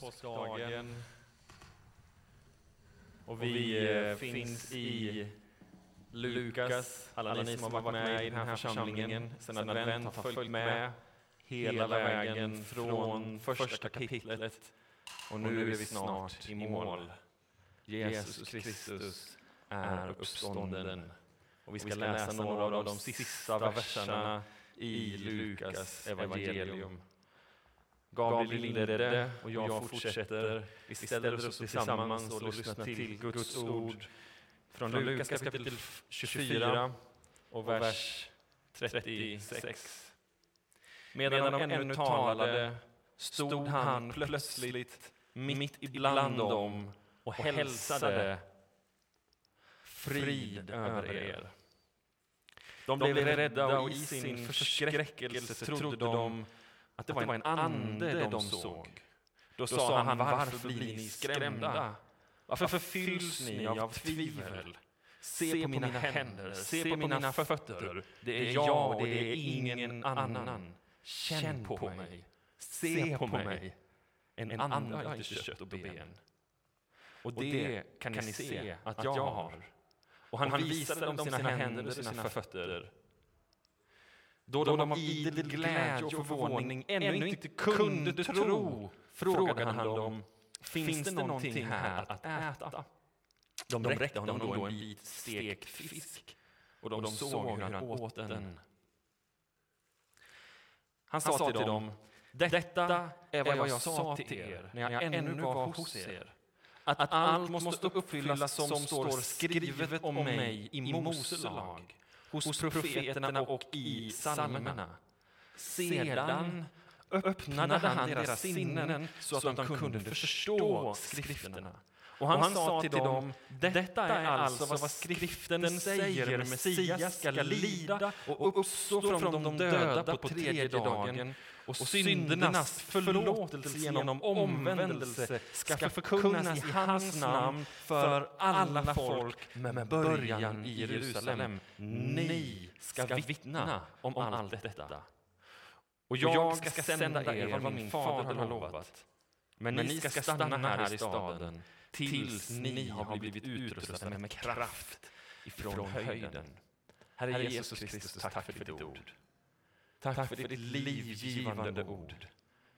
påskdagen. Och vi eh, finns i Lukas, alla ni som har varit med i den här församlingen sedan advent har följt med hela vägen från första kapitlet och nu är vi snart i mål. Jesus Kristus är uppstånden. Och vi ska läsa några av de sista verserna i Lukas evangelium. Gabriel inledde och jag fortsätter. Vi ställer oss upp tillsammans och lyssnar till Guds ord från Lukas kapitel 24 och vers 36. Medan de ännu talade stod han plötsligt mitt ibland dem och hälsade frid över er. De blev rädda och i sin förskräckelse trodde de att det var en ande de såg. Då sa han, varför blir ni skrämda? Varför förfylls ni av tvivel? Se på mina händer, se på mina fötter. Det är jag och det är ingen annan. Känn på mig, se på mig. En ande har inte kött och ben. Och det kan ni se att jag har. Och han visade dem sina händer och sina fötter. Då de av idel glädje och förvåning ännu inte kunde tro frågade han dem, finns det någonting här att äta? De räckte honom då en bit stekt fisk och de såg hur han åt den. Han sa till dem, detta är vad jag sa till er när jag ännu var hos er. att allt måste uppfyllas som står skrivet om mig i Mose lag, hos profeterna och i psalmerna. Sedan öppnade han deras sinnen så att de kunde förstå skrifterna. Och han, och han sa till dem, detta är alltså vad skriften säger, Messias ska lida och uppstå från de döda på tredje dagen och syndernas förlåtelse genom omvändelse ska förkunnas i hans namn för alla folk med början i Jerusalem. Ni ska vittna om allt detta. Och jag ska sända er vad min fader har lovat. Men ni ska stanna här i staden tills ni har blivit utrustade med kraft ifrån höjden. Herre Jesus Kristus, tack för ditt ord. Tack för ditt livgivande ord.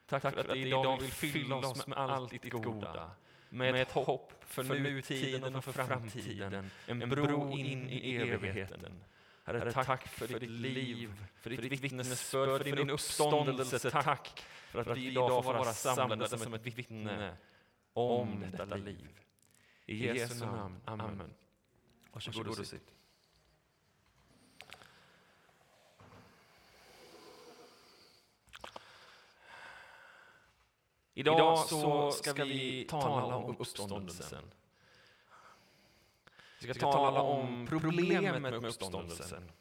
Tack för att du idag vill fylla oss med allt ditt goda. Med ett hopp för nutiden och för framtiden. En bro in i evigheten. Herre, tack för ditt liv, för ditt vittnesbörd, för din uppståndelse. Tack för att vi idag får vara samlade som ett vittne om detta liv. I Jesu namn. Amen. Varsågod och sitt. Idag så ska vi tala om uppståndelsen. Vi ska tala om problemet med uppståndelsen.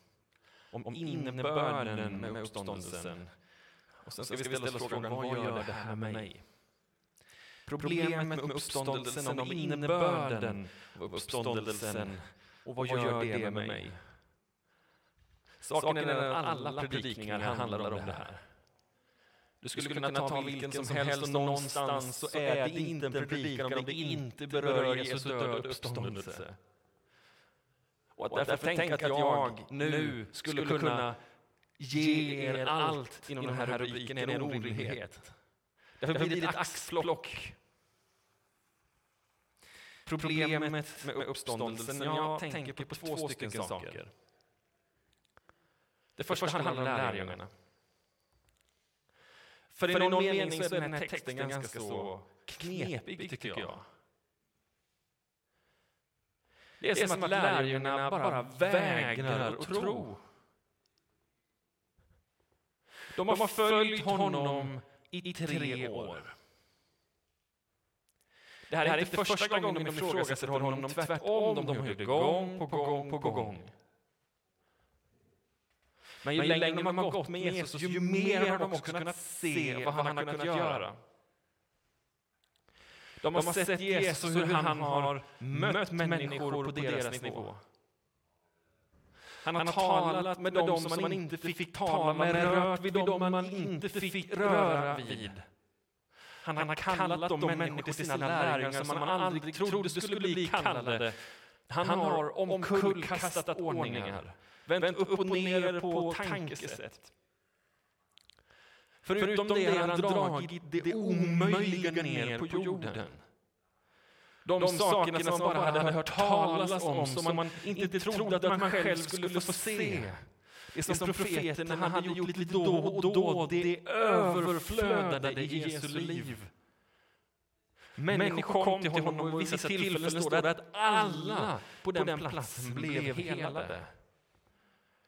Om innebörden med uppståndelsen. Och sen ska vi ställa oss frågan, vad gör det här med mig? Problemet med uppståndelsen, om innebörden av uppståndelsen och vad gör det med mig? Saken är att alla predikningar handlar om det här. Du skulle kunna ta vilken som helst och någonstans så är det inte en predikan om det inte berör Jesu död och uppståndelse. Och att därför tänka att jag nu skulle kunna ge er allt inom den här rubriken är en orimlighet. Därför blir det ett axplock. Problemet med uppståndelsen, jag tänker på två stycken saker. Det första handlar om lärjungarna. För i någon mening så är den här texten ganska så knepig, tycker jag. Det är som att lärjungarna bara vägrar att tro. De har följt honom i tre år. Det här är inte första gången de ifrågasätter honom, tvärtom, de har gjort det gång på gång på gång. Men ju längre de har gått med Jesus, ju mer har de också kunnat se vad han har kunnat göra. De har sett Jesus hur han har mött människor på deras nivå. Han har talat med dem som man inte fick tala med, rört vid dem man inte fick röra vid. han har kallat de människor till sina lärjungar som man aldrig trodde skulle bli kallade. Han har omkullkastat ordningar, vänt upp och ner på tankesätt. Förutom det har han dragit det omöjliga ner på jorden. De, de sakerna som man bara hade hört talas om, som man inte trodde att man själv skulle få se. Det som, som profeten hade gjort lite då och då, det överflödade i Jesu liv. Människor kom till honom och vid vissa tillfällen står det att alla på den platsen blev helade.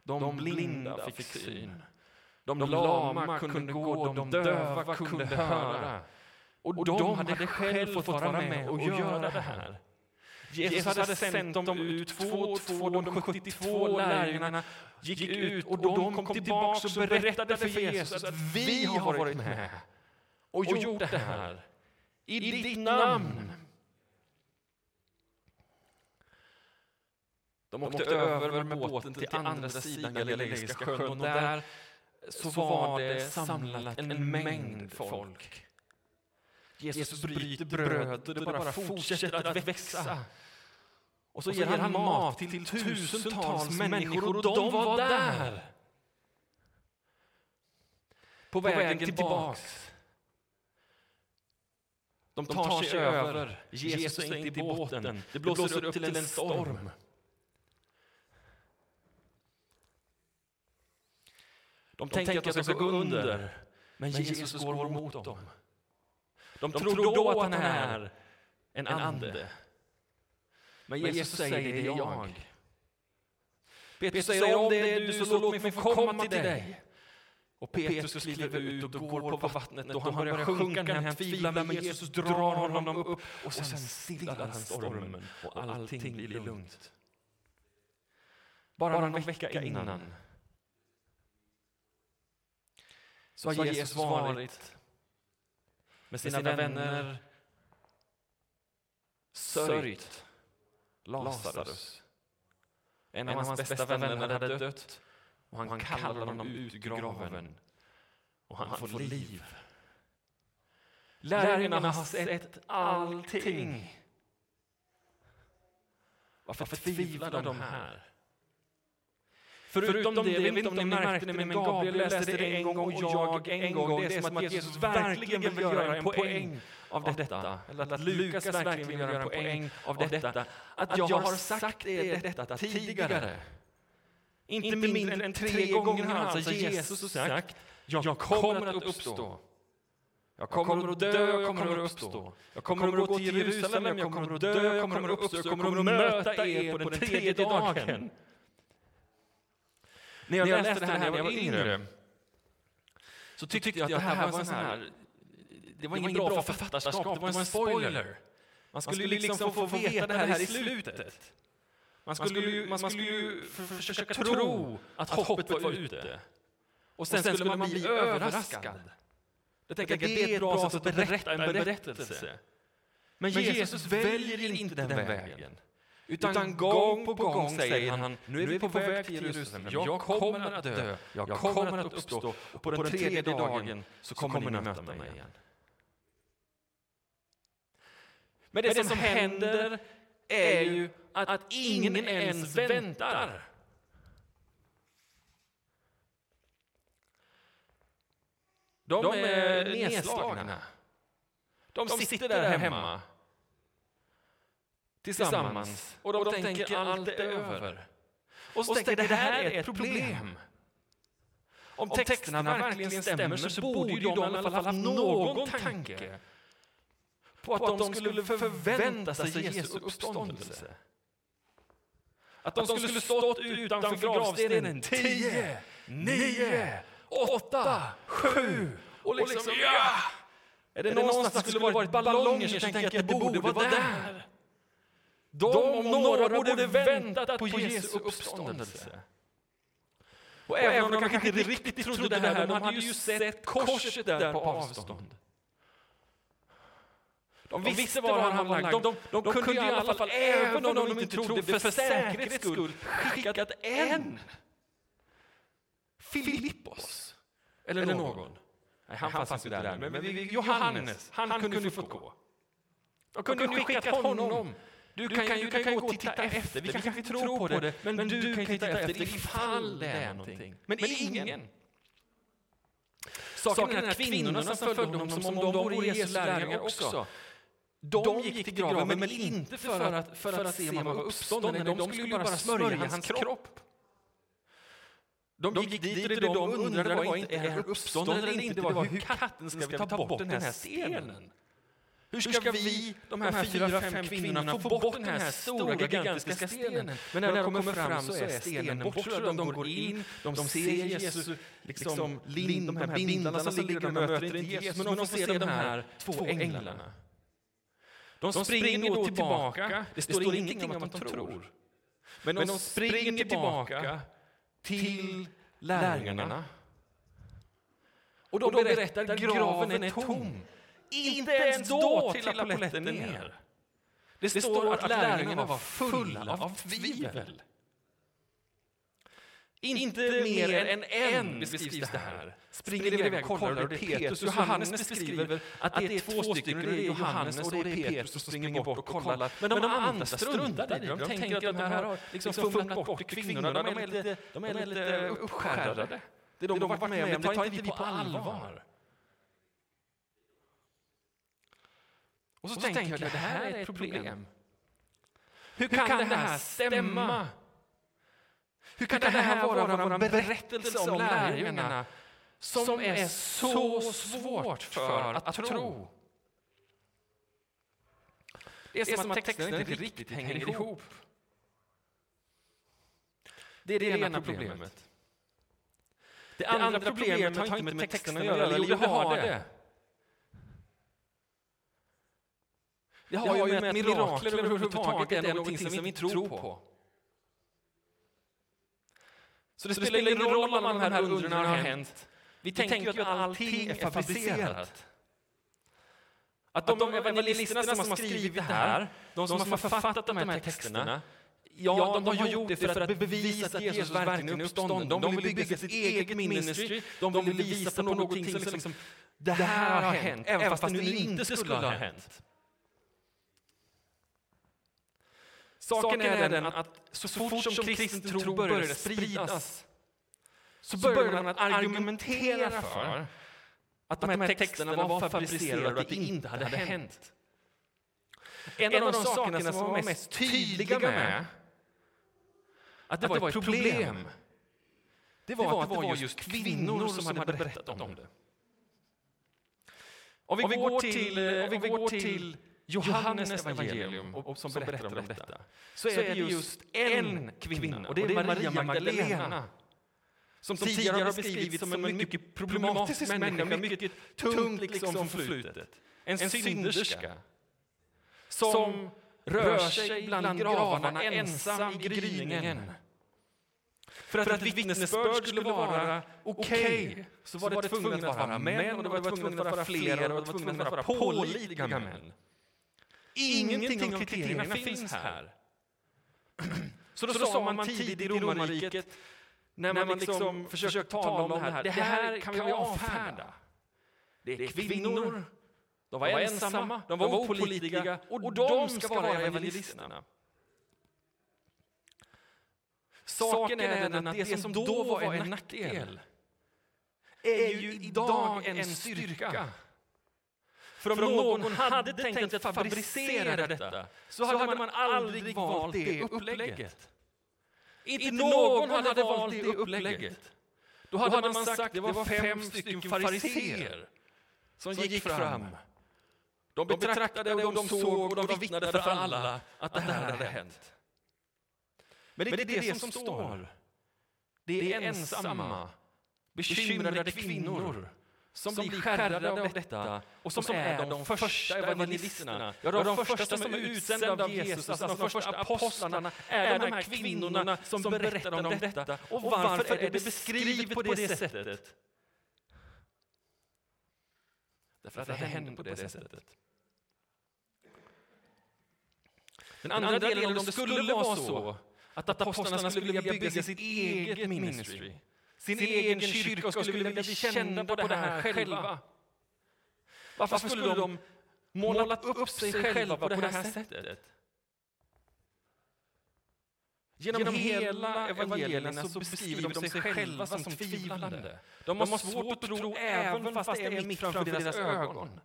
De blinda fick syn. De lama kunde gå, de döva kunde höra. Och de hade själv fått vara med och göra det här. Jesus hade sänt dem ut två och två, de 72 lärjungarna gick ut och de kom tillbaka och berättade för Jesus att vi har varit med och gjort det här i ditt namn. De åkte över med båten till andra sidan Galileiska sjön och där så var det samlat en mängd folk. Jesus bryter brödet och det bara fortsätter att växa. Och så ger han mat till tusentals människor och de var där. På vägen tillbaks. De tar sig över. Jesus är inte i båten. Det blåser upp till en storm. De tänker att de ska gå under, men Jesus går mot dem. De tror då att han är en ande. Men Jesus säger det är jag. Petrus säger om det är du så låt mig få komma till dig. Och Petrus kliver ut och går på vattnet och han börjar sjunka när han tvivlar men Jesus drar honom upp och sen stillar han stormen och allting blir lugnt. Bara någon vecka innan så har Jesus varit med sina vänner sörjt Lazarus. En av hans bästa vänner hade dött och han kallar honom ut ur graven och han får liv. Lärjungarna har sett allting. Varför tvivlar de här? Förutom det, jag vet inte om ni märkte det, men Gabriel läste det en gång och jag en gång. Det är som att Jesus verkligen vill göra en poäng av detta. Eller att Lukas verkligen vill göra en poäng av detta. Att jag har sagt er detta tidigare. Inte mindre än tre gånger har alltså Jesus sagt, jag kommer att uppstå. Jag kommer att dö, jag kommer att uppstå. Jag kommer att gå till Jerusalem, jag kommer att dö, jag kommer att uppstå. Jag kommer att möta er på den tredje dagen. När jag, när jag läste det här när jag var yngre så tyckte jag att det här var en sån här... Det var inget bra författarskap, det var en spoiler. Man skulle ju liksom få veta det här i slutet. Man skulle ju, man skulle ju försöka tro att hoppet var ute. Och sen skulle man bli överraskad. Jag tänker att det är ett bra sätt att berätta en berättelse. Men Jesus väljer inte den vägen. Utan, Utan gång på gång säger han, nu är vi på väg till Jerusalem, jag kommer att dö, jag kommer att uppstå. och på den tredje dagen så kommer ni möta mig igen. Men det, som händer är ju att, att ingen ens väntar. De är nedslagna. De sitter där hemma tillsammans. Och de, och de tänker allt är över. Och så tänker det här är ett problem. Om texterna verkligen stämmer så borde ju de i alla fall haft någon tanke på att de skulle förvänta sig Jesu uppståndelse. Att de skulle stått utanför gravstenen tio, nio, åtta, sju och liksom ja! Är det någonstans det skulle varit ballonger så tänker jag att det borde vara där. De om några borde väntat på Jesu uppståndelse. Och även om de kanske inte riktigt trodde det här, de hade ju sett korset där på avstånd. De visste var han var lagd. De, de, de kunde i alla fall, även om de inte trodde, för säkerhets skull skickat en Filippos eller någon Nej, han, han fanns inte där. Men, men Johannes, han, han kunde få gå. De kunde ju skickat honom. Du, kan, kan, du kan ju gå och titta efter. Vi kanske inte tror på det, men, men du kan ju titta efter ifall det är någonting. Men ingen. Saken är att kvinnorna som följde honom som om de vore Jesu lärjungar också. De gick till graven, men inte för att, för att se om han var uppstånden. De skulle ju bara smörja hans kropp. De gick dit och det de undrade var inte, är han uppstånden eller inte? Det var hur katten ska vi ta bort den här stenen? Hur ska, ska vi, de här fyra, fem kvinnorna, få bort den här stora, gigantiska stenen? Men när, de kommer fram så är stenen bortrövad. De går in, de ser Jesus, liksom, lind, de här bindlarna som ligger de möter inte Jesus, men de får se de här två änglarna. De springer då tillbaka, det står ingenting om att de tror. Men de springer tillbaka till lärjungarna. Och de berättar att graven är tom. Inte ens då trillar polletten ner. Det, det står att lärjungarna var fulla av tvivel. Inte mer än en beskrivs det här. Springer iväg och kollar och det är Petrus. Johannes beskriver att det är två stycken, det är Johannes och det är Petrus som springer bort och kollar. Men de andra struntar i det. De tänker att de här har liksom fumlat bort kvinnorna. De är lite, de är lite uppskärrade. Det de har varit med om, det tar inte vi på allvar. Och så, och så tänker jag, det här är ett problem. Hur kan, Hur kan det här stämma? Hur kan det här vara vår berättelse om lärjungarna som är så svårt för att tro? Det är som att texten inte riktigt hänger ihop. Det är det ena problemet. Det andra problemet har inte med texten att göra, eller jo, det har det. Det har, det har ju med att mirakler överhuvudtaget är någonting som vi inte tror på. Så det, så spelar ingen roll om de här undren har hänt. Vi, vi tänker ju att allting är fabricerat. Att de, de evangelisterna som har skrivit det här, de som har författat de här texterna, Ja, de, de har gjort det för att bevisa att Jesus verkligen är uppstånden. De vill bygga sitt eget ministry. De vill visa på någonting som liksom, det här har hänt, även fast det nu inte skulle ha hänt. Saken är den att så fort som kristen tro började spridas så började man att argumentera för att de här texterna var fabricerade och att det inte hade hänt. En av de sakerna som var mest tydliga med att det var ett problem det var att det var just kvinnor som hade berättat om det. Om vi går till, om vi går till Johannes evangelium, och, som berättar om detta, så är det just en kvinna, och det är Maria Magdalena, som tidigare har beskrivits som en mycket problematisk människa, mycket tungt liksom, liksom förflutet. En synderska som rör sig bland gravarna ensam i gryningen. För att, för att ett vittnesbörd skulle vara okej okay, så var det tvunget att vara män, och det var tvunget att vara fler, och det var tvunget att vara pålitliga män. Ingenting av kriterierna finns här. Så då, så då sa man tidigt i romarriket, när man liksom, liksom försökte tala om det här, det här kan vi avfärda. Det är kvinnor, de var ensamma, de var opolitliga och de ska vara evangelisterna. Saken är den att det som då var en nackdel är ju idag en styrka. För om, någon hade tänkt att fabricera detta så hade man aldrig valt det upplägget. Inte någon hade valt det upplägget. Då hade man sagt att det var fem stycken fariseer som gick fram. De betraktade och de såg och de vittnade för alla att det här hade hänt. Men det är inte det som står. Det är ensamma, bekymrade kvinnor som, som blir skärrade av detta och som, som är de första evangelisterna. Ja, de, de första som är utsända av Jesus, alltså de första apostlarna, är de här kvinnorna som berättar om detta. Och varför är det beskrivet på det sättet? Därför att det händer på det sättet. Den andra delen, om det skulle vara så att apostlarna skulle vilja bygga sitt eget ministry, sin egen kyrka och skulle vilja bli kända på det här själva. Varför skulle de målat upp sig själva på det här sättet? Genom hela evangelierna så beskriver de sig själva som tvivlande. De har svårt att tro även fast det är mitt framför deras ögon.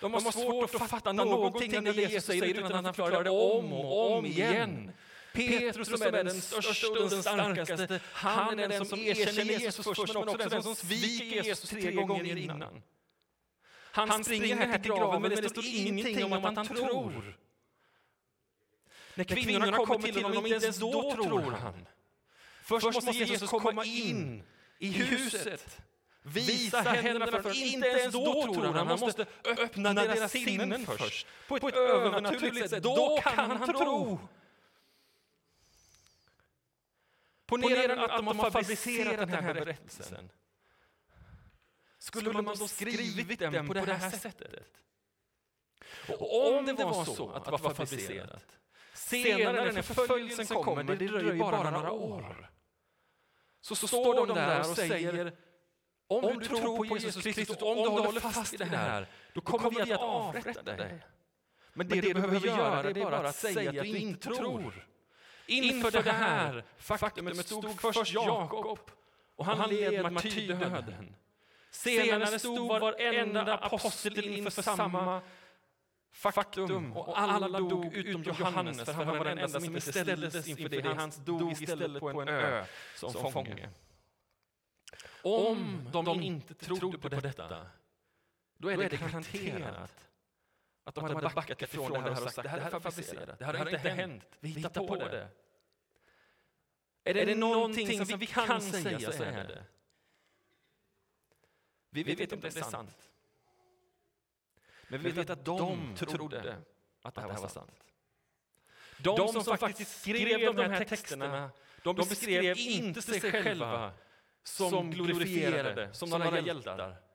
De har svårt att fatta någonting när Jesus säger utan att förklara det om och om igen. Petrus som är den största och den starkaste, han är den som erkänner Jesus först men också den som sviker Jesus tre gånger innan. Han springer här till graven men det står ingenting om att han tror. När kvinnorna kommer till honom, inte ens då tror han. Först måste Jesus komma in i huset, visa händerna framför Inte ens då tror han. Han måste öppna deras sinnen först. På ett övernaturligt sätt. Då kan han tro. Ponera att de har fabricerat den här berättelsen. Skulle man då skrivit den på det här sättet? Och om det var så att det var fabricerat, senare när förföljelsen kommer, det dröjer bara några år, så står de där och säger om du tror på Jesus Kristus, om du håller fast i det här, då kommer vi att avrätta dig. Men det du behöver göra det är bara att säga att du inte tror. Inför det här faktumet stod först Jakob och han led martyrdöden. Senare stod varenda apostel inför samma faktum och alla dog utom Johannes för han var den enda som inte ställdes inför det. Han dog istället på en ö som fånge. Om de inte trodde på detta, då är det garanterat att de hade backat ifrån det här och sagt det här är fabricerat, det här har inte hänt, vi hittar på det. Är det, är det någonting som vi kan säga så är det. Vi vet inte om det är sant. Men vi vet att de trodde att det här var sant. De som faktiskt skrev de här texterna, de beskrev inte sig själva som glorifierade, som några hjältar.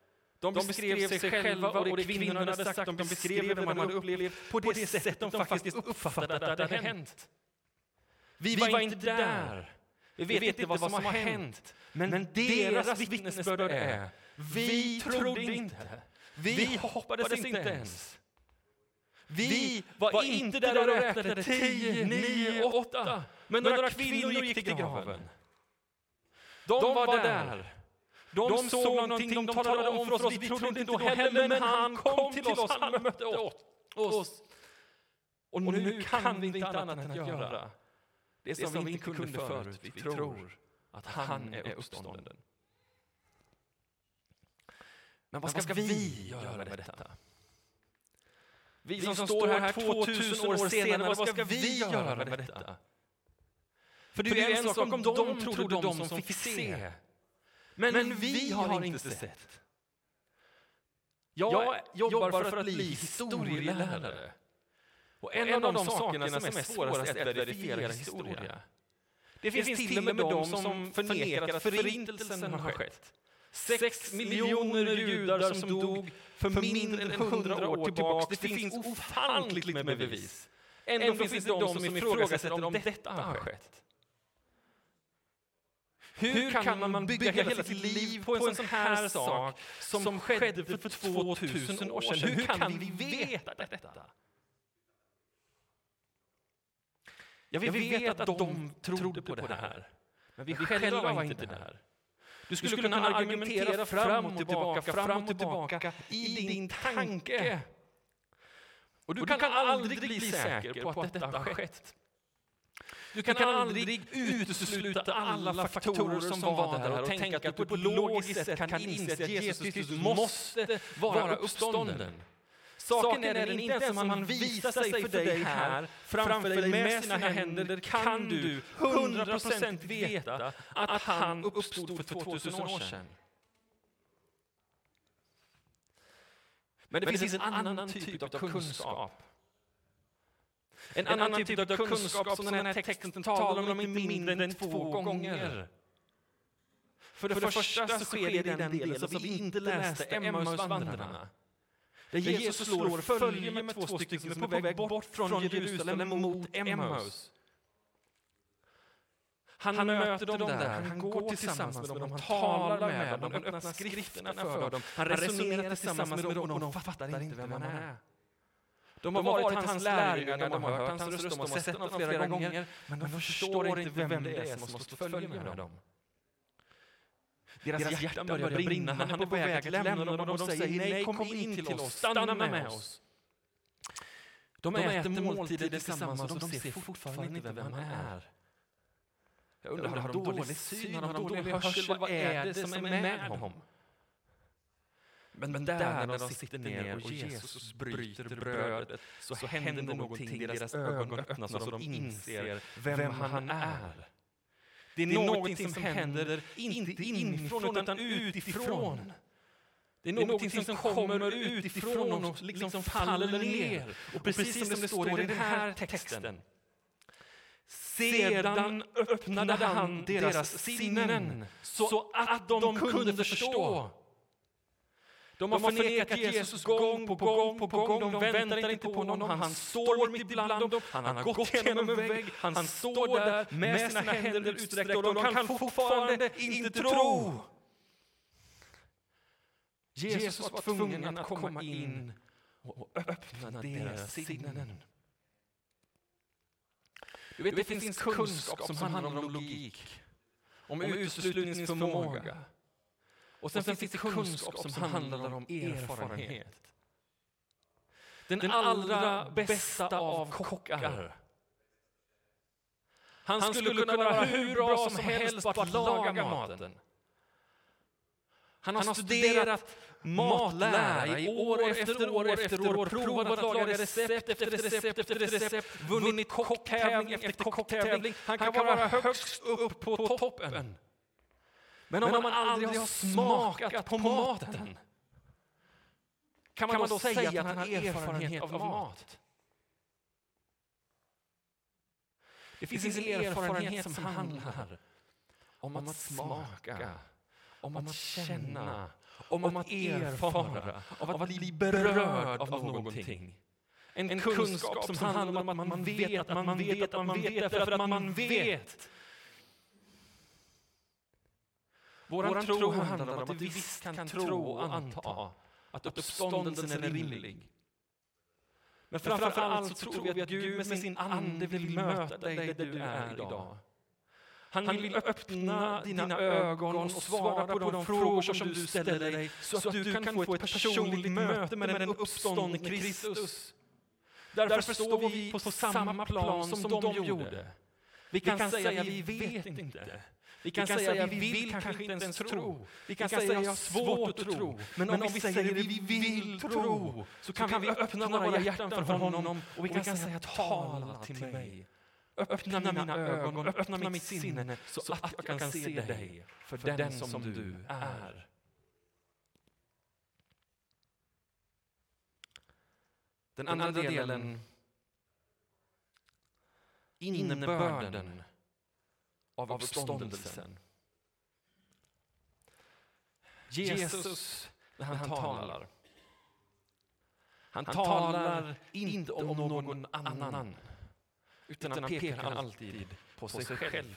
De beskrev sig själva och det kvinnorna hade sagt, de beskrev det de hade upplevt på det sätt de faktiskt uppfattade att det hade hänt. Vi var inte där. Vi vet inte vad som har hänt. Men deras vittnesbörd är, vi trodde inte. Vi hoppades inte ens. Vi var inte där och räknade tio, nio, åtta. Men några kvinnor gick till graven. De var där. De såg någonting, de talade om för oss, vi trodde inte då heller, men han kom till oss, han mötte oss. Och nu kan vi inte annat än att göra det som vi inte kunde förut. Vi tror att han är uppstånden. Men vad ska, vad ska vi göra med detta? Vi som, som står här 2000 år senare, vad ska vi göra med detta? För det är ju en sak om de trodde de som fick se. Men, men vi har inte sett. Jag jobbar för att bli historielärare. Och en, en av de sakerna som är svårast är att verifiera historia. Det finns till och med de som förnekar att förintelsen har skett. Sex miljoner judar som dog för mindre än hundra år tillbaka. Det finns ofantligt med bevis. Ändå finns det de som ifrågasätter om detta har skett. Hur kan man bygga hela sitt liv på en sån här sak som skedde för 2000 år sedan? Hur kan vi veta detta? Ja, vi vet att de trodde på det här, men vi själva var inte där. Du skulle, skulle kunna argumentera fram och tillbaka, fram och tillbaka i din tanke. Och du, och du kan aldrig bli säker på att detta har skett. Du kan, kan aldrig utesluta alla faktorer som var där och tänka att du på ett logiskt sätt kan inse att Jesus Kristus måste vara uppstånden. Saken är den inte ens om han visar sig för dig här framför dig med sina händer kan du 100% veta att han uppstod för 2000 år sedan. Men det, finns en annan typ av kunskap. En annan typ av kunskap som den här texten talar om inte mindre än två gånger. För det första så sker det i den delen som vi inte läste, Emmausvandrarna. Där Jesus slår följe med två stycken som är på väg bort från Jerusalem mot Emmaus. Han, han möter dem där, han går tillsammans med dem, han talar med dem, han öppnar skrifterna för dem, han resonerar tillsammans med dem och de fattar inte vem han är. De har varit hans lärjungar, de har hört hans röst, de har sett honom flera gånger, men de förstår inte vem det är som måste följa med dem. Deras hjärtan börjar brinna, han är på väg att lämna dem och de säger nej, kom in till oss, stanna med oss. De äter måltider tillsammans och de ser fortfarande inte vem han är. Jag undrar, har de dålig syn? Har de dålig hörsel? Vad är det som är med honom? Men, men där när de sitter ner och Jesus bryter brödet så, så händer någonting, deras ögon öppnas och de inser vem han är. Det är någonting som händer, inte inifrån utan utifrån. Det är någonting som kommer utifrån och liksom faller ner. Och precis som det står i den här texten sedan öppnade han deras sinnen så att de kunde förstå. De har förnekat Jesus gång på gång på gång. De väntar inte på honom. Han står mitt ibland dem. Han har gått genom en vägg. Han står där med sina händer utsträckta och de kan fortfarande inte tro. Jesus var tvungen att komma in och öppna deras sinnen. Du vet, det, det finns kunskap som handlar om logik, om uteslutningsförmåga. Och sen, sen finns det kunskap som handlar om erfarenhet. Den, Den allra bästa av kockar. Han skulle, Han skulle kunna vara hur bra som helst på att laga maten. Han har studerat matlära i år efter år efter år, provat att laga recept efter recept efter recept, vunnit kocktävling efter kocktävling. Han kan vara högst upp på toppen. Men om man aldrig har smakat på maten, kan man då säga att han har erfarenhet av mat? Det finns en erfarenhet som handlar om att smaka, om att känna, om, om att erfara, av att bli berörd av någonting. En, en kunskap som handlar om att man vet att man vet att man vet därför att man vet. Vår tro handlar om att vi visst kan tro och anta att uppståndelsen är rimlig. Men framför allt så tror vi att Gud med sin ande vill möta dig där du är idag. Han vill öppna dina ögon och svara på de frågor som du ställer dig så att du kan få ett personligt möte med den uppståndne Kristus. Därför står vi på samma plan som de gjorde. Vi kan säga att vi vet inte. Vi kan säga att vi vill kanske inte ens tro. Vi kan säga att jag har svårt att tro. Men om vi säger att vi vill tro så kan vi öppna våra hjärtan för honom och vi kan säga tala till mig. Öppna mina ögon, öppna mitt sinne så att jag kan se dig för den som du är. Den andra delen, innebörden av uppståndelsen. Jesus, när han talar, han talar inte om någon annan utan han pekar alltid på sig själv.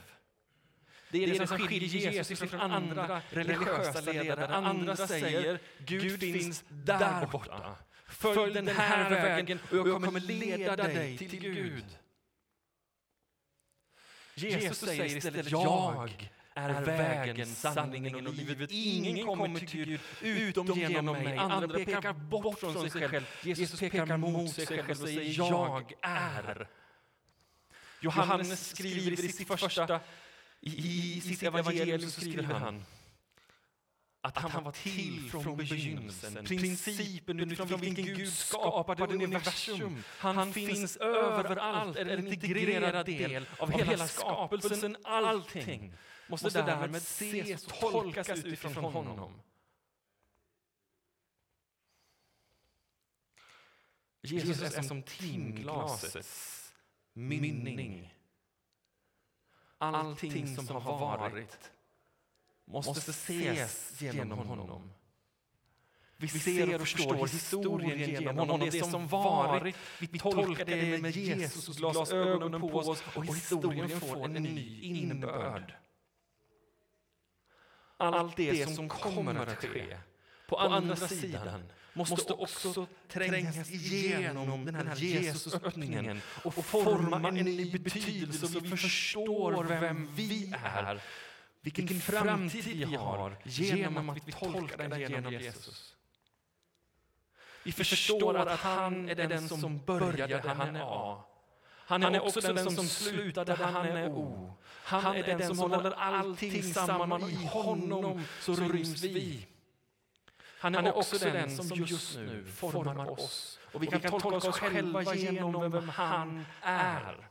Det är det som skiljer Jesus från andra religiösa ledare. Andra säger Gud finns där borta. Följ den här vägen och jag kommer leda dig till Gud. Jesus säger istället jag är vägen, sanningen och livet. Ingen kommer till Gud utom genom mig. Andra pekar bort från sig själv. Jesus pekar mot sig själv och säger jag är. Johannes skriver i sitt första, i, sitt evangelium så skriver han att han var till från begynnelsen, principen utifrån vilken Gud skapade universum. Han finns överallt, är en integrerad del av hela skapelsen. Allting måste därmed ses och tolkas utifrån honom. Jesus är som timglasets mynning. Allting som har varit måste ses genom honom. Vi ser och förstår historien genom honom, det som varit. Vi tolkar det med Jesus glasögonen på oss och historien får en ny innebörd. Allt det som kommer att ske på andra sidan måste också trängas igenom den här Jesusöppningen och forma en ny betydelse så vi förstår vem vi är, vilken framtid vi har genom att vi tolkar den genom Jesus. Vi förstår att han är den som började, han är A. Han är också den som slutade, han är O. Han är den som håller allting samman, i honom så ryms vi. Han är också den som just nu formar oss. Och vi kan tolka oss själva genom vem han är.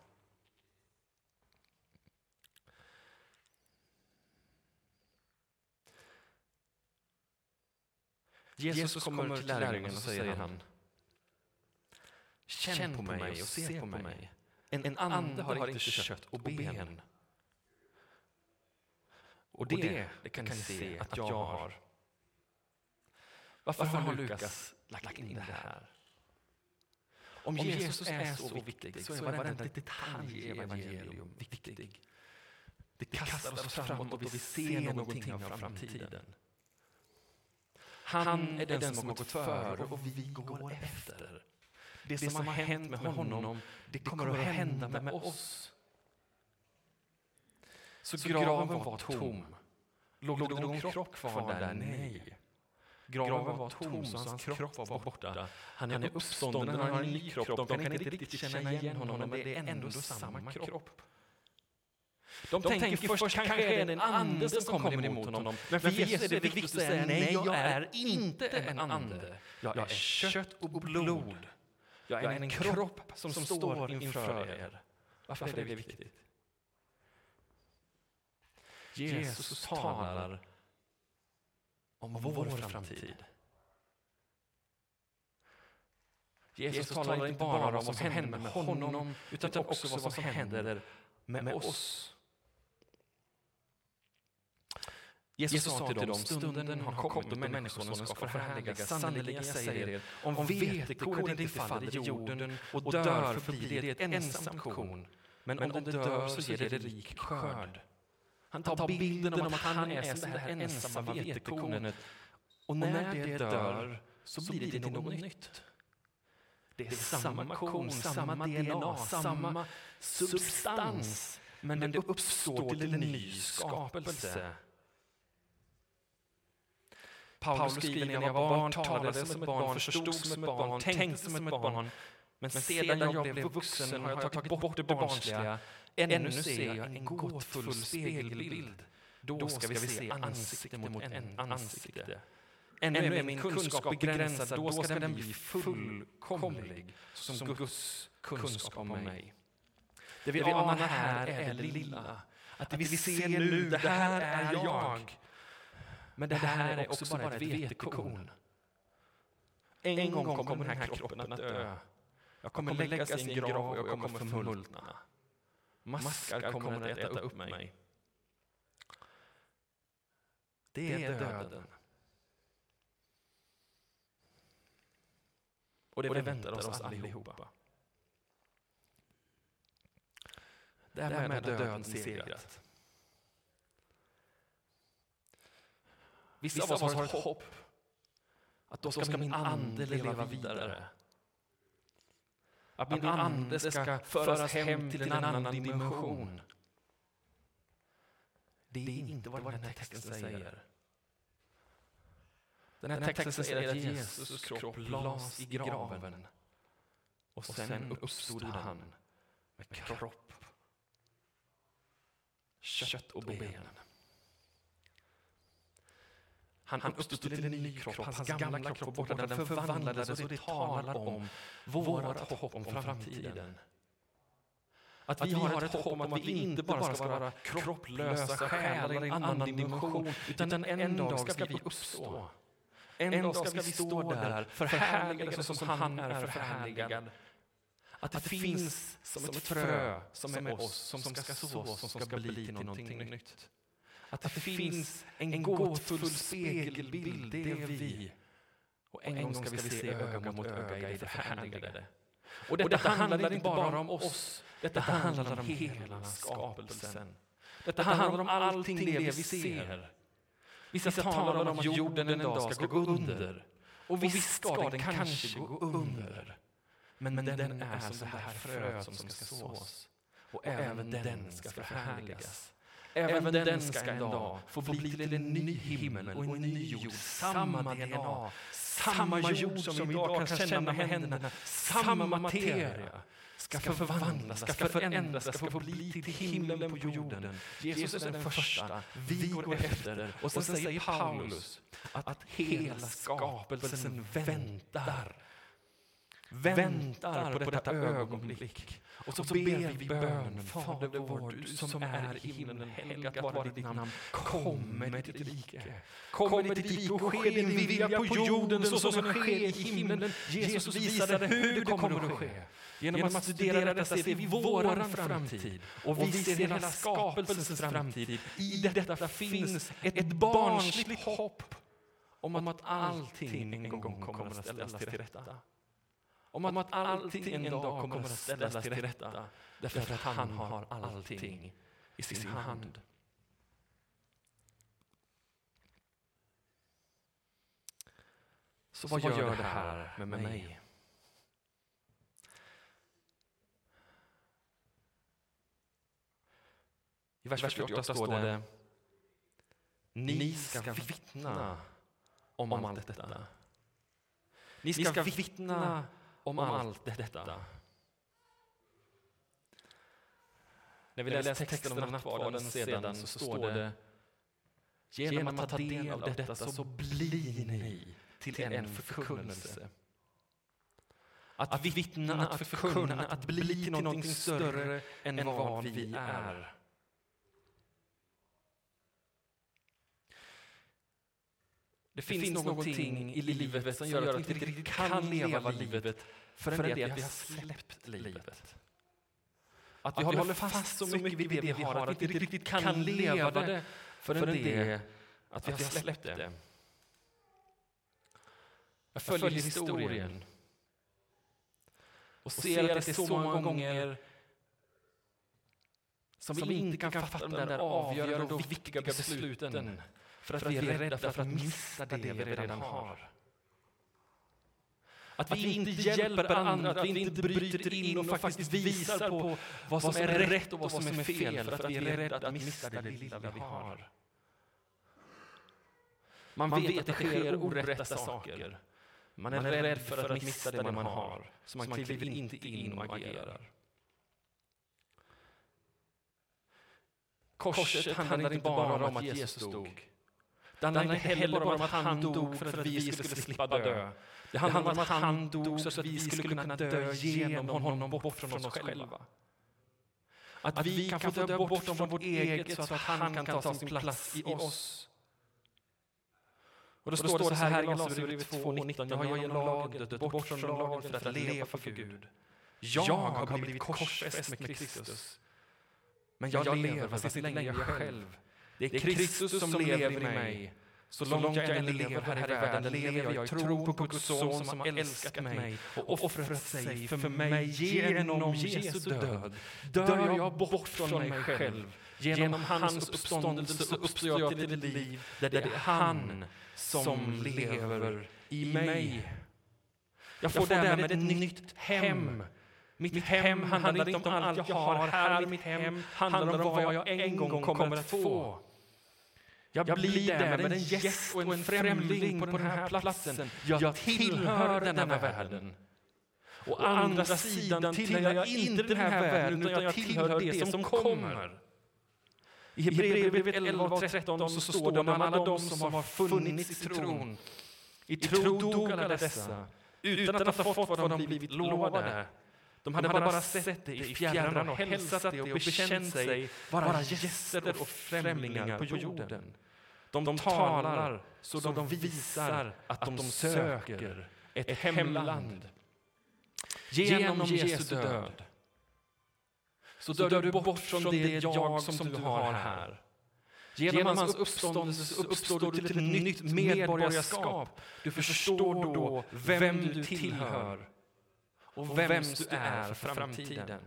Jesus kommer till lärjungen och säger han Känn på mig och se på mig. En, en ande har inte kött och ben. Och det, det kan ni se att jag har. Varför har Lukas lagt in det här? Om Jesus är så viktig så är varenda detalj i evangelium viktig. Det kastar oss framåt och vi ser någonting av framtiden. Han är den som har gått före och vi går efter. Det som har hänt med honom, det kommer att hända med oss. Så graven var tom. Låg det någon kropp kvar där? Nej. Graven var tom, så hans kropp var borta. Han är uppstånden, han har en ny kropp. De kan inte riktigt känna igen honom, men det är ändå samma kropp. De, de tänker först kanske är det en ande som kommer emot honom. Men för Jesus är det viktigt att säga nej, jag är inte en ande. Jag är kött och blod. Jag är en kropp som står inför er. Varför är det viktigt? Jesus talar om vår framtid. Jesus talar inte bara om vad som händer med honom, utan också vad som händer med oss. Jesus sa till dem, stunden har kommit och Människosonen ska förhärligas. Sannerligen, jag säger er, om vetekornet inte faller i jorden och dör förblir det ett ensam korn. Men om det dör så ger det rik skörd. Han tar bilden om att han är som det här ensamma vetekornet. Och när det dör så blir det till något nytt. Det är samma korn, samma DNA, samma substans. Men det uppstår till en ny skapelse. Paulus skriver, när jag var barn talade som ett barn, förstod som ett barn, tänkte som ett barn. Men sedan jag blev vuxen har jag tagit bort det barnsliga. Ännu ser jag en gåtfull spegelbild. Då ska vi se ansikte mot ansikte. Ännu är min kunskap begränsad, då ska den bli fullkomlig som Guds kunskap om mig. Det vi anar här är det lilla. Att det vi ser nu, det här är jag. Men det här är också bara ett vetekorn. En gång kommer den här kroppen att dö. Jag kommer läggas i en grav och jag kommer förmultna. Maskar kommer att äta upp mig. Det är döden. Och det, väntar oss allihopa. Därmed har döden segrat. Vissa av oss har ett hopp att då ska min ande leva vidare. Att min ande ska föras hem till en annan dimension. Det är inte vad den här texten säger. Den här texten säger att Jesus kropp lades i graven och sen uppstod han med kropp, kött och ben. Han, han uppstod till en ny kropp, hans gamla kropp var borta, den förvandlades och det talar om vårt hopp om framtiden. Att vi har ett hopp om att vi inte bara ska vara kropplösa själar i en annan dimension, utan en dag ska vi uppstå. En dag ska vi stå där, förhärligade som han är förhärligad. Att det finns som ett frö som är oss, som ska sås, som ska bli till någonting nytt. Att det finns en gåtfull spegelbild, det är vi. Och en, gång ska vi se öga mot öga i det förhärligade. Och detta, detta handlar inte bara om oss, detta handlar om hela skapelsen. Detta handlar om allting det vi ser. Vissa talar om att jorden en dag ska gå under. Och visst ska den kanske gå under. Men, men den är som det här fröet som ska sås. Och även den ska förhärligas. Även den ska en dag få bli till en ny himmel och en ny jord. Samma DNA, samma jord som vi idag kan känna med händerna. Samma materia ska förvandlas, ska förändras, ska få bli till himlen på jorden. Jesus är den första, vi går efter. Och sen säger Paulus att hela skapelsen väntar. Väntar på detta ögonblick. Och så, ber vi bönen, Fader vår, du som är i himlen, helgat vare ditt namn. Kom med ditt rike. Kom med ditt rike och ske din vilja på jorden så som den sker i himlen. Jesus visade hur det kommer att ske. Genom att studera detta ser vi våran framtid och vi ser hela skapelsens framtid. I detta finns ett barnsligt hopp om att allting en gång kommer att ställas till rätta. Om att allting en dag kommer att ställas till rätta därför att han har allting i sin hand. Så vad gör det här med mig? I vers 48 står det Ni ska vittna om allt detta. Ni ska vittna om allt detta. När vi läser texten om nattvarden sedan så står det Genom att ta del av detta så blir ni till en förkunnelse. Att vittna, att förkunna, att bli till någonting större än vad vi är. Det finns, det finns någonting i livet som gör att vi inte riktigt kan leva livet förrän det att vi har släppt livet. Att vi att håller fast så mycket vid det vi har, att vi inte riktigt kan leva det förrän det att vi har släppt det. Jag följer historien. och ser att det är så många gånger som vi inte kan fatta de där avgörande och viktiga besluten för att, vi är rädda för att missa det vi redan har. Att vi inte hjälper andra, att vi inte bryter in och faktiskt visar på vad som är rätt och vad som är fel, för att vi är rädda att missa det lilla vi har. Man vet att det sker orätta saker. Man är rädd för att missa det man har, så man kliver inte in och agerar. Korset handlar inte bara om att Jesus dog. Det handlar inte heller bara om att han dog för att vi skulle slippa dö. Det handlar om att han dog så att vi skulle kunna dö genom honom bort från oss själva. Att vi kan få dö bort från vårt eget så att han kan ta sin plats i oss. Och då står det så här i Galaterbrevet 2.19. Jag har genom lagen dött bort från lagen för att leva för Gud. Jag har blivit korsfäst med Kristus. Men jag lever, fast inte längre jag själv. Det är Kristus som lever i mig. Så långt jag än lever här i världen lever jag i tro på Guds son som har älskat mig och offrat sig för mig genom Jesu död. Dör jag bort från mig själv. Genom hans uppståndelse uppstår jag till ett liv där det är han som lever i mig. Jag får därmed ett nytt hem. Mitt hem handlar inte om allt jag har här. Mitt hem handlar om vad jag en gång kommer att få. Jag blir därmed en gäst och en främling på den här platsen. Jag tillhör denna världen. Å andra sidan tillhör jag inte den här världen, utan jag tillhör det som kommer. I Hebreerbrevet 11 och 13 så står det om alla de som har funnits i tron. I tro dog alla dessa, utan att ha fått vad de blivit lovade. De hade bara sett det i fjärran och hälsat det och bekänt sig vara gäster och främlingar på jorden. De, de talar så de, de visar att de söker ett hemland. Genom Jesu död så dör du bort från det jag som du har här. Genom hans uppståndelse uppstår du till ett nytt medborgarskap. Du förstår då vem du tillhör och vem du är för framtiden.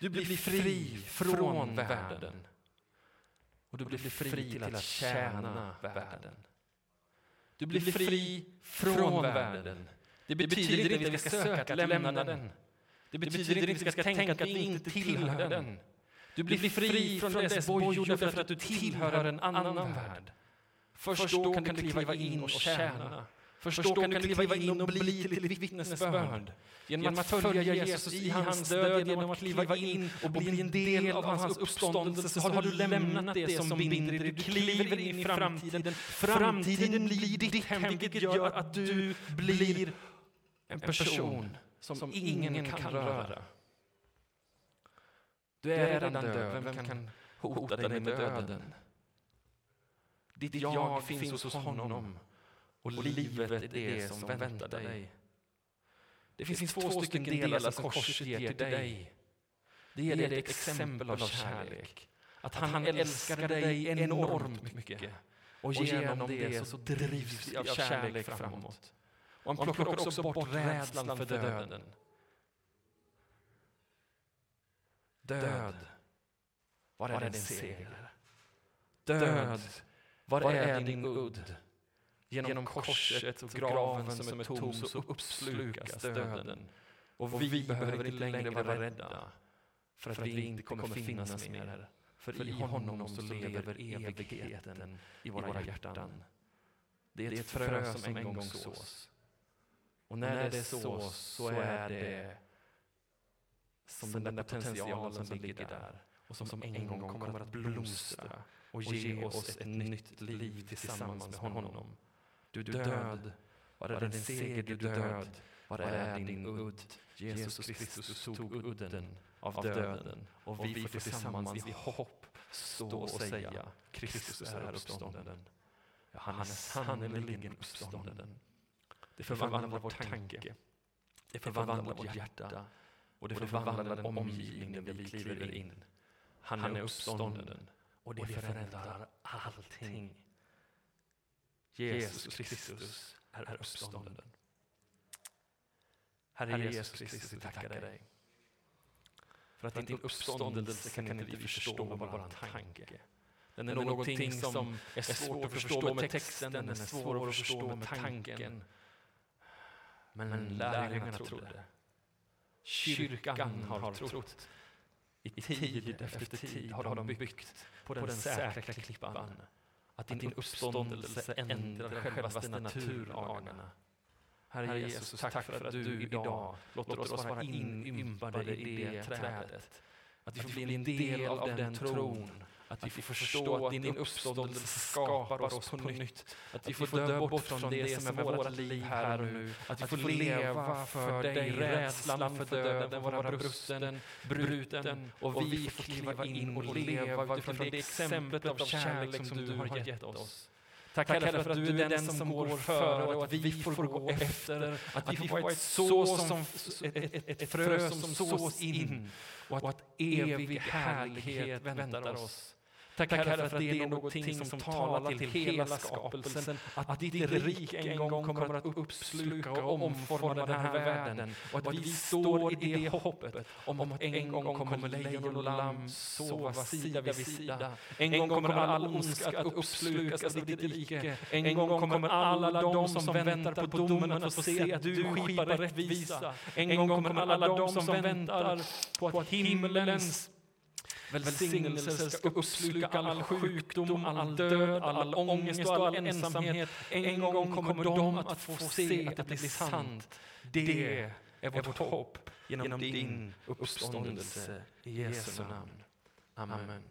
Du blir fri från världen och du blir fri till att tjäna världen. Du blir fri från världen. Det betyder inte att vi ska söka att lämna den. Det betyder inte att vi ska tänka att vi inte tillhör den. Du blir fri från dess bojor därför att du tillhör en annan värld. Först då kan du kliva in och tjäna. Först då kan du kliva in och bli till ett vittnesbörd. Genom att följa Jesus i hans död, genom att kliva in och bli en del av hans uppståndelse så har du lämnat det som binder dig. Du kliver in i framtiden. Framtiden blir ditt hem, vilket gör att du blir en person som ingen kan röra. Du är redan död, vem kan hota dig med döden? Ditt jag finns hos honom och livet är det som väntar dig. Det finns två stycken delar som korset ger till dig. Det ger dig ett exempel av kärlek. Att han älskar dig enormt mycket. Och genom det så drivs vi av kärlek framåt. Och han plockar också bort rädslan för döden. Död, var är din seger? Död, var är din udd? Genom korset och graven som är tom så uppslukas döden. Och vi behöver inte längre vara rädda för att vi inte kommer finnas mer. För i honom så lever evigheten i våra hjärtan. Det är ett frö som en gång sås. Och när det sås så är det som den där potentialen som ligger där och som en gång kommer att blomstra och ge oss ett nytt liv tillsammans med honom. Du död, var är din seger, du död? Var är din udd? Jesus Kristus tog udden av döden. och vi får tillsammans i hopp stå och säga Kristus är uppstånden. Ja, han är sannerligen uppstånden. Det förvandlar vår tanke, det förvandlar vårt hjärta. och det förvandlar den omgivning där vi kliver in. Han är uppstånden. och det förändrar allting. Jesus Kristus är uppstånden. Herre Jesus Kristus, vi tackar dig. För att din uppståndelse kan inte vi förstå med vår tanke. Den är någonting som är svårt att förstå med texten, den är svår att förstå med tanken. Men lärjungarna trodde. Kyrkan har trott. I tid efter tid har de byggt på den säkra klippan att din uppståndelse ändrar självaste naturlagarna. Herre Jesus, tack för att du idag låter oss vara inympade i det trädet. Att vi får bli en del av den tron att vi får förstå att din uppståndelse skapar oss på nytt. Att vi får dö bort från det som är vårt liv här och nu. Att vi får leva för dig, rädslan för döden vara brusten, bruten och vi får kliva in och leva utifrån det exemplet av kärlek som du har gett oss. Tack Herre för att du är den som går före och att vi får gå efter. Att vi får vara ett, så som, ett, ett, ett frö som sås in och att evig härlighet väntar oss. Tack, Tack Herre för att det är någonting som talar till hela skapelsen. Att ditt rike en gång kommer att uppsluka och omforma den här världen. Och att vi står i det hoppet om att en gång kommer lejon och lamm sova sida vid sida. En gång kommer all ondska att uppslukas av ditt rike. En gång kommer alla de som väntar på domen att få se att du skipar rättvisa. En gång kommer alla de som väntar på att himmelens Välsignelser ska uppsluka all sjukdom, all död, all ångest och all ensamhet. En gång kommer de att få se att det blir sant. Det är vårt hopp genom din uppståndelse. I Jesu namn. Amen.